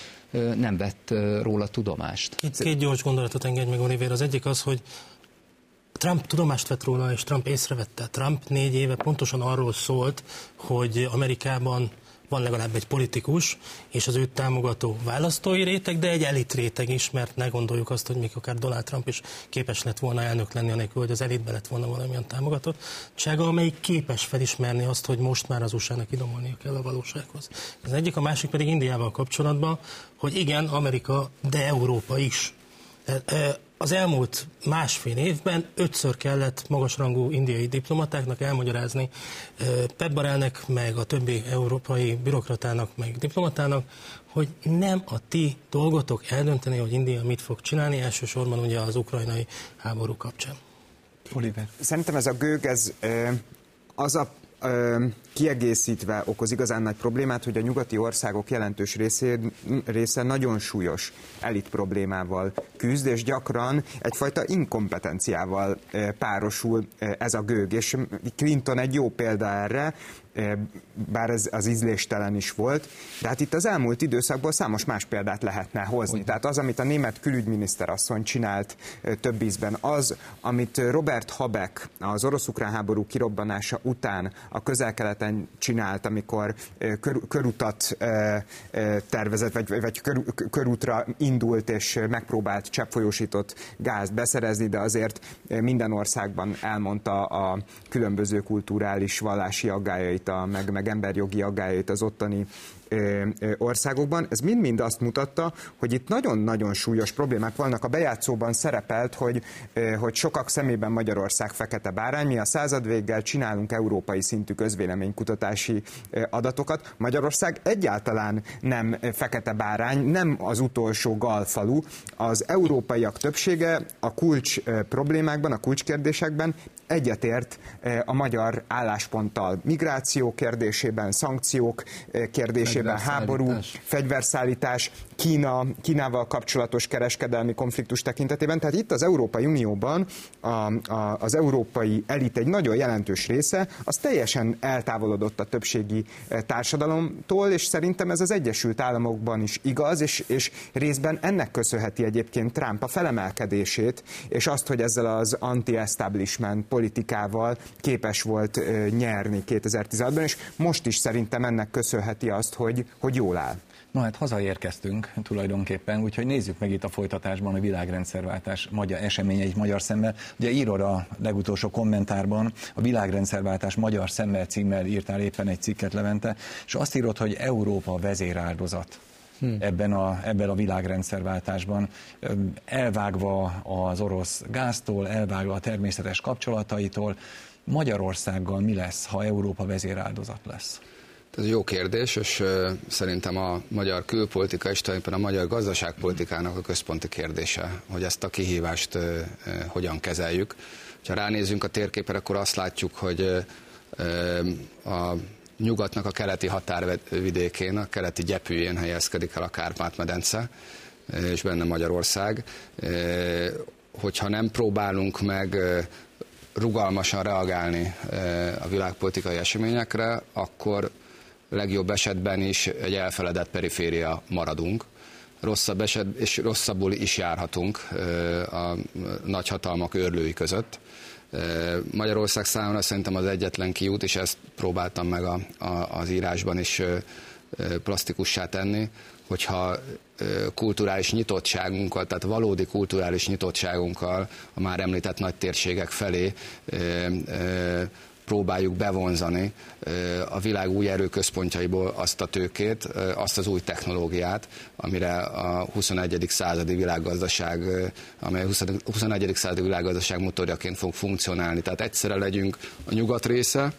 nem vett róla tudomást. Két, két gyors gondolatot engedj meg, Oliver. Az egyik az, hogy Trump tudomást vett róla, és Trump észrevette. Trump négy éve pontosan arról szólt, hogy Amerikában van legalább egy politikus, és az őt támogató választói réteg, de egy elit réteg is, mert ne gondoljuk azt, hogy még akár Donald Trump is képes lett volna elnök lenni, anélkül, hogy az elitbe lett volna valamilyen támogatottsága, amelyik képes felismerni azt, hogy most már az USA-nak idomolnia kell a valósághoz. Az egyik, a másik pedig Indiával kapcsolatban, hogy igen, Amerika, de Európa is az elmúlt másfél évben ötször kellett magasrangú indiai diplomatáknak elmagyarázni Pep Barelnek, meg a többi európai bürokratának, meg diplomatának, hogy nem a ti dolgotok eldönteni, hogy India mit fog csinálni, elsősorban ugye az ukrajnai háború kapcsán. Oliver. Szerintem ez a gőg, ez az a kiegészítve okoz igazán nagy problémát, hogy a nyugati országok jelentős részé, része nagyon súlyos elit problémával küzd, és gyakran egyfajta inkompetenciával párosul ez a gőg. És Clinton egy jó példa erre, bár ez az ízléstelen is volt, de hát itt az elmúlt időszakból számos más példát lehetne hozni. Tehát az, amit a német külügyminiszter asszony csinált több ízben, az, amit Robert Habeck az orosz-ukrán háború kirobbanása után a közel-keleten csinált, amikor kör, körutat tervezett, vagy, vagy kör, körútra indult és megpróbált cseppfolyósított gázt beszerezni, de azért minden országban elmondta a különböző kulturális, vallási aggájait, a, meg, meg emberjogi aggájait az ottani országokban. Ez mind-mind azt mutatta, hogy itt nagyon-nagyon súlyos problémák vannak. A bejátszóban szerepelt, hogy, hogy sokak szemében Magyarország fekete bárány. Mi a századvéggel csinálunk európai szintű közvéleménykutatási adatokat. Magyarország egyáltalán nem fekete bárány, nem az utolsó galfalu. Az európaiak többsége a kulcs problémákban, a kulcskérdésekben egyetért a magyar állásponttal. Migráció kérdésében, szankciók kérdésében, kérdésében háború, fegyverszállítás, Kína, Kínával kapcsolatos kereskedelmi konfliktus tekintetében. Tehát itt az Európai Unióban a, a, az európai elit egy nagyon jelentős része, az teljesen eltávolodott a többségi e, társadalomtól, és szerintem ez az Egyesült Államokban is igaz, és, és részben ennek köszönheti egyébként Trump a felemelkedését, és azt, hogy ezzel az anti-establishment politikával képes volt nyerni 2016-ban, és most is szerintem ennek köszönheti azt, hogy, hogy jól áll. Na hát hazaérkeztünk tulajdonképpen, úgyhogy nézzük meg itt a folytatásban a világrendszerváltás magyar eseményeit magyar szemmel. Ugye írod a legutolsó kommentárban, a világrendszerváltás magyar szemmel címmel írtál éppen egy cikket Levente, és azt írod, hogy Európa vezéráldozat. Hmm. ebben a, ebben a világrendszerváltásban, elvágva az orosz gáztól, elvágva a természetes kapcsolataitól, Magyarországgal mi lesz, ha Európa vezéráldozat lesz? Ez jó kérdés, és szerintem a magyar külpolitika és tulajdonképpen a magyar gazdaságpolitikának a központi kérdése, hogy ezt a kihívást hogyan kezeljük. Ha ránézünk a térképre, akkor azt látjuk, hogy a nyugatnak a keleti határvidékén, a keleti gyepűjén helyezkedik el a Kárpát-medence, és benne Magyarország. Hogyha nem próbálunk meg rugalmasan reagálni a világpolitikai eseményekre, akkor legjobb esetben is egy elfeledett periféria maradunk. Rosszabb eset, és rosszabbul is járhatunk a nagyhatalmak őrlői között. Magyarország számára szerintem az egyetlen kiút, és ezt próbáltam meg a, a, az írásban is plastikussá tenni, hogyha kulturális nyitottságunkkal, tehát valódi kulturális nyitottságunkkal a már említett nagy térségek felé próbáljuk bevonzani a világ új erőközpontjaiból azt a tőkét, azt az új technológiát, amire a 21. századi világgazdaság, amely a 21. századi világgazdaság motorjaként fog funkcionálni. Tehát egyszerre legyünk a nyugat része,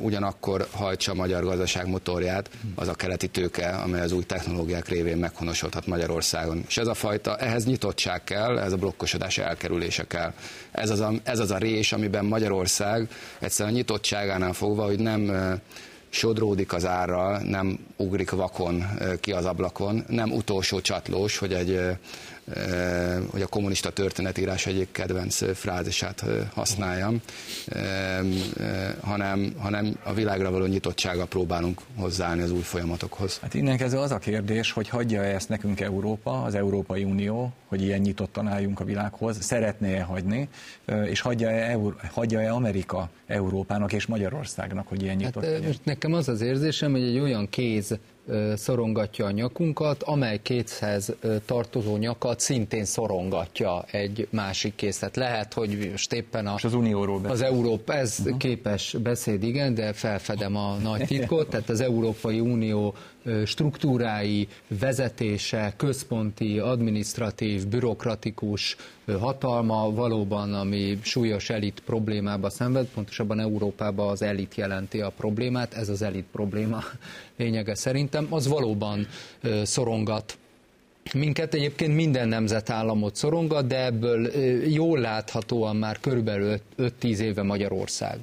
ugyanakkor hajtsa a magyar gazdaság motorját az a keleti tőke, amely az új technológiák révén meghonosodhat Magyarországon. És ez a fajta, ehhez nyitottság kell, ez a blokkosodás elkerülése kell. Ez az a, ez az a rés, amiben Magyarország egyszerűen a nyitottságánál fogva, hogy nem sodródik az árral, nem ugrik vakon ki az ablakon, nem utolsó csatlós, hogy egy hogy a kommunista történetírás egyik kedvenc frázisát használjam, hanem, hanem a világra való nyitottsága próbálunk hozzáállni az új folyamatokhoz. Hát innen kezdve az a kérdés, hogy hagyja-e ezt nekünk Európa, az Európai Unió, hogy ilyen nyitottan álljunk a világhoz, szeretné-e hagyni, és hagyja-e, hagyja-e Amerika Európának és Magyarországnak, hogy ilyen nyitott hát, most nekem az az érzésem, hogy egy olyan kéz szorongatja a nyakunkat, amely kézhez tartozó nyakat szintén szorongatja egy másik kéz. Tehát lehet, hogy most éppen a, az Unióról beszél. Az Európa, ez uh-huh. képes beszéd, igen, de felfedem a nagy titkot, tehát az Európai Unió struktúrái, vezetése, központi, administratív, bürokratikus hatalma valóban, ami súlyos elit problémába szenved, pontosabban Európában az elit jelenti a problémát, ez az elit probléma lényege szerintem, az valóban szorongat Minket egyébként minden nemzetállamot szorongat, de ebből jól láthatóan már körülbelül 5-10 éve Magyarország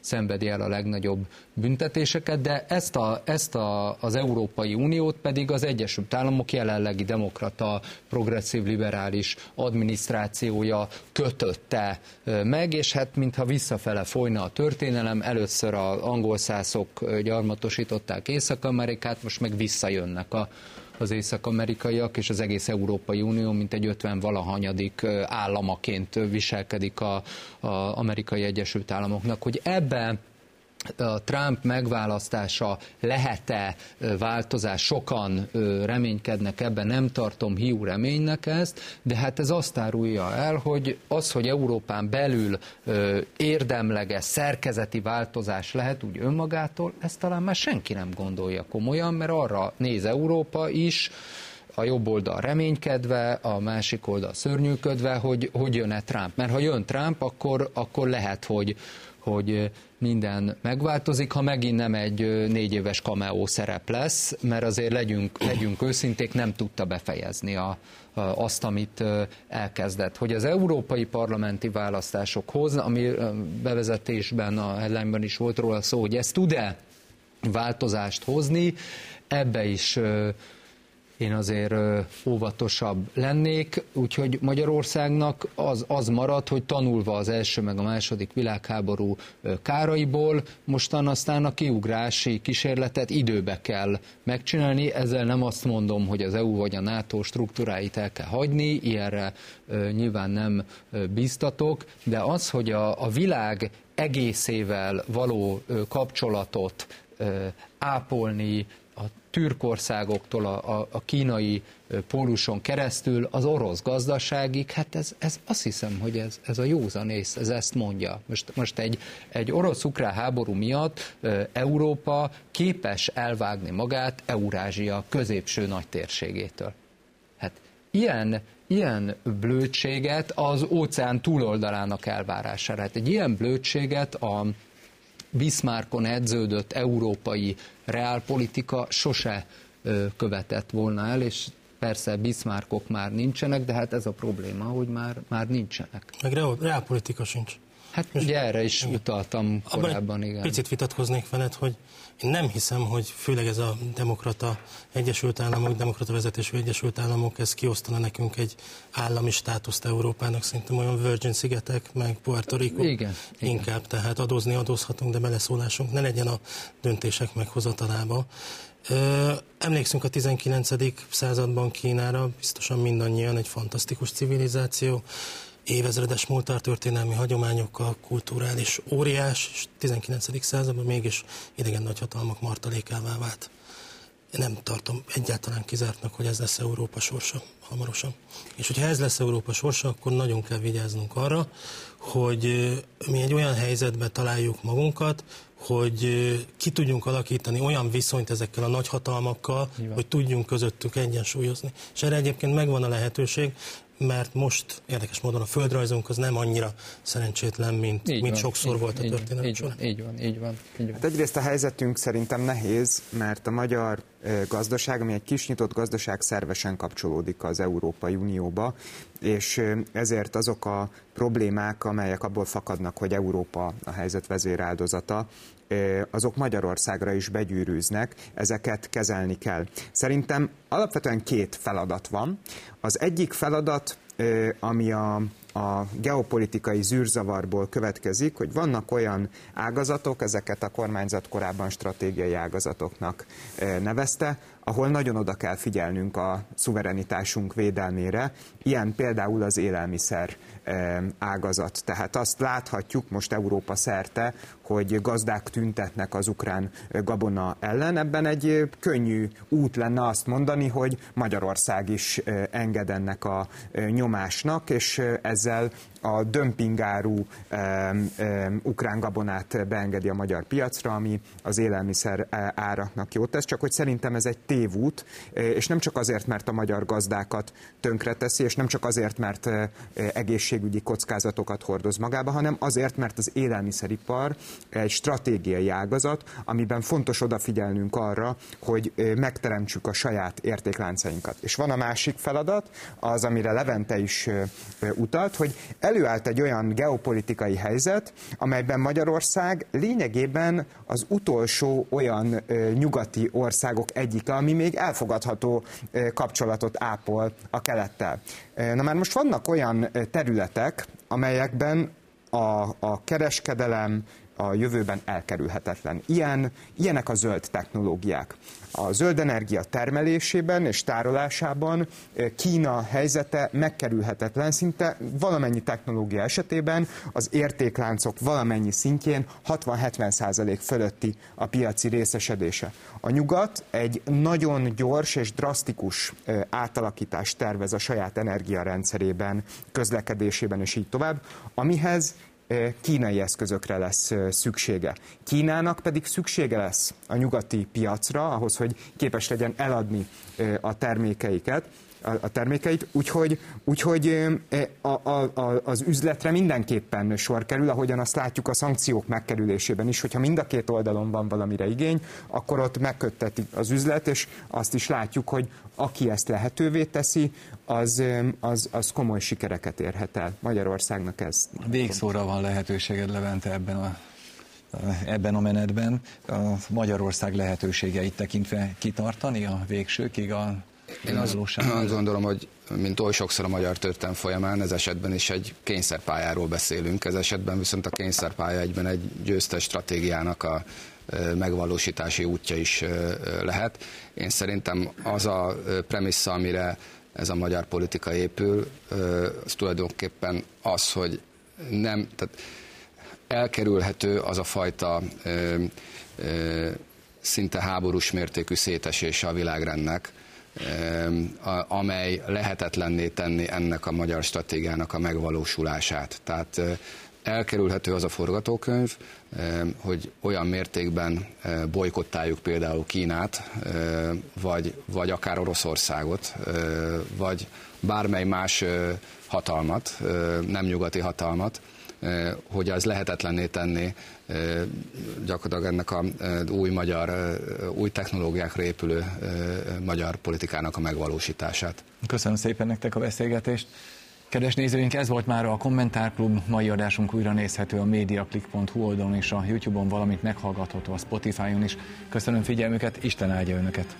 szenvedi el a legnagyobb büntetéseket, de ezt, a, ezt a, az Európai Uniót pedig az Egyesült Államok jelenlegi demokrata, progresszív liberális adminisztrációja kötötte meg, és hát mintha visszafele folyna a történelem, először az angol szászok gyarmatosították Észak-Amerikát, most meg visszajönnek a az észak-amerikaiak és az egész Európai Unió, mint egy 50 valahanyadik államaként viselkedik a, a amerikai Egyesült Államoknak, hogy ebben a Trump megválasztása lehet-e változás, sokan reménykednek ebben, nem tartom hiú reménynek ezt, de hát ez azt árulja el, hogy az, hogy Európán belül érdemleges szerkezeti változás lehet úgy önmagától, ezt talán már senki nem gondolja komolyan, mert arra néz Európa is, a jobb oldal reménykedve, a másik oldal szörnyűködve, hogy hogy jön-e Trump. Mert ha jön Trump, akkor, akkor lehet, hogy, hogy minden megváltozik, ha megint nem egy négy éves cameo szerep lesz, mert azért legyünk, legyünk őszinték, nem tudta befejezni a, azt, amit elkezdett. Hogy az európai parlamenti választásokhoz, ami bevezetésben a headline is volt róla szó, hogy ez tud-e változást hozni, ebbe is én azért óvatosabb lennék, úgyhogy Magyarországnak az, az marad, hogy tanulva az első meg a második világháború káraiból, mostan aztán a kiugrási kísérletet időbe kell megcsinálni, ezzel nem azt mondom, hogy az EU vagy a NATO struktúráit el kell hagyni, ilyenre nyilván nem bíztatok, de az, hogy a, a világ egészével való kapcsolatot ápolni, türkországoktól a, a, a kínai póluson keresztül az orosz gazdaságig, hát ez, ez azt hiszem, hogy ez, ez a józanész, ez ezt mondja. Most, most egy, egy orosz-ukrán háború miatt Európa képes elvágni magát Eurázsia középső nagy térségétől. Hát ilyen, ilyen blödséget az óceán túloldalának elvárására. Hát egy ilyen blödséget a Bismarckon edződött európai reálpolitika sose követett volna el, és persze Bismarckok már nincsenek, de hát ez a probléma, hogy már, már nincsenek. Meg reálpolitika sincs. Hát ugye erre is igen. utaltam korábban, igen. Picit vitatkoznék veled, hogy én nem hiszem, hogy főleg ez a demokrata Egyesült Államok, demokrata vezetésű Egyesült Államok, ez kiosztana nekünk egy állami státuszt Európának, szerintem olyan Virgin szigetek, meg Puerto Rico. Igen, inkább, igen. tehát adózni adózhatunk, de beleszólásunk ne legyen a döntések meghozatalába. Ö, emlékszünk a 19. században Kínára, biztosan mindannyian egy fantasztikus civilizáció, évezredes múltártörténelmi hagyományokkal, kulturális óriás, és 19. században mégis idegen nagyhatalmak martalékává vált. Én nem tartom egyáltalán kizártnak, hogy ez lesz Európa sorsa hamarosan. És hogyha ez lesz Európa sorsa, akkor nagyon kell vigyáznunk arra, hogy mi egy olyan helyzetbe találjuk magunkat, hogy ki tudjunk alakítani olyan viszonyt ezekkel a nagyhatalmakkal, Nyilván. hogy tudjunk közöttük egyensúlyozni. És erre egyébként megvan a lehetőség, mert most érdekes módon a földrajzunk az nem annyira szerencsétlen, mint, így mint van, sokszor így, volt a történelem így van, így van, így van, így van. Hát egyrészt a helyzetünk szerintem nehéz, mert a magyar gazdaság, ami egy kis nyitott gazdaság szervesen kapcsolódik az Európai Unióba, és ezért azok a problémák, amelyek abból fakadnak, hogy Európa a helyzet vezéráldozata, azok Magyarországra is begyűrűznek, ezeket kezelni kell. Szerintem alapvetően két feladat van. Az egyik feladat, ami a a geopolitikai zűrzavarból következik, hogy vannak olyan ágazatok, ezeket a kormányzat korábban stratégiai ágazatoknak nevezte, ahol nagyon oda kell figyelnünk a szuverenitásunk védelmére, ilyen például az élelmiszer ágazat. Tehát azt láthatjuk most Európa szerte, hogy gazdák tüntetnek az ukrán gabona ellen. Ebben egy könnyű út lenne azt mondani, hogy Magyarország is enged ennek a nyomásnak, és ezzel a dömpingáru ukrán gabonát beengedi a magyar piacra, ami az élelmiszer áraknak jót tesz, csak hogy szerintem ez egy tévút, és nem csak azért, mert a magyar gazdákat tönkreteszi, és nem csak azért, mert egészségügyi kockázatokat hordoz magába, hanem azért, mert az élelmiszeripar egy stratégiai ágazat, amiben fontos odafigyelnünk arra, hogy megteremtsük a saját értékláncainkat. És van a másik feladat, az, amire Levente is utalt, hogy előállt egy olyan geopolitikai helyzet, amelyben Magyarország lényegében az utolsó olyan nyugati országok egyike, ami még elfogadható kapcsolatot ápol a kelettel. Na már most vannak olyan területek, amelyekben a, a kereskedelem, a jövőben elkerülhetetlen. Ilyen, ilyenek a zöld technológiák. A zöld energia termelésében és tárolásában Kína helyzete megkerülhetetlen, szinte valamennyi technológia esetében az értékláncok valamennyi szintjén 60-70% fölötti a piaci részesedése. A nyugat egy nagyon gyors és drasztikus átalakítást tervez a saját energiarendszerében, közlekedésében és így tovább, amihez kínai eszközökre lesz szüksége. Kínának pedig szüksége lesz a nyugati piacra, ahhoz, hogy képes legyen eladni a termékeiket a termékeit, úgyhogy, úgyhogy a, a, a, az üzletre mindenképpen sor kerül, ahogyan azt látjuk a szankciók megkerülésében is, hogyha mind a két oldalon van valamire igény, akkor ott megköttetik az üzlet, és azt is látjuk, hogy aki ezt lehetővé teszi, az, az, az komoly sikereket érhet el. Magyarországnak ez. Végszóra van lehetőséged, Levente, ebben a ebben a menetben a Magyarország lehetőségeit tekintve kitartani a végsőkig a én azt, azt gondolom, hogy mint oly sokszor a magyar történelem folyamán, ez esetben is egy kényszerpályáról beszélünk, ez esetben viszont a kényszerpálya egyben egy győztes stratégiának a megvalósítási útja is lehet. Én szerintem az a premissza, amire ez a magyar politika épül, az tulajdonképpen az, hogy nem, tehát elkerülhető az a fajta ö, ö, szinte háborús mértékű szétesése a világrendnek, amely lehetetlenné tenni ennek a magyar stratégiának a megvalósulását. Tehát elkerülhető az a forgatókönyv, hogy olyan mértékben bolykottáljuk például Kínát, vagy, vagy akár Oroszországot, vagy bármely más hatalmat, nem nyugati hatalmat, hogy az lehetetlenné tenni gyakorlatilag ennek a új magyar, új technológiákra épülő magyar politikának a megvalósítását. Köszönöm szépen nektek a beszélgetést. Kedves nézőink, ez volt már a Kommentárklub. Mai adásunk újra nézhető a mediaclick.hu oldalon és a YouTube-on, valamint meghallgatható a Spotify-on is. Köszönöm figyelmüket, Isten áldja Önöket!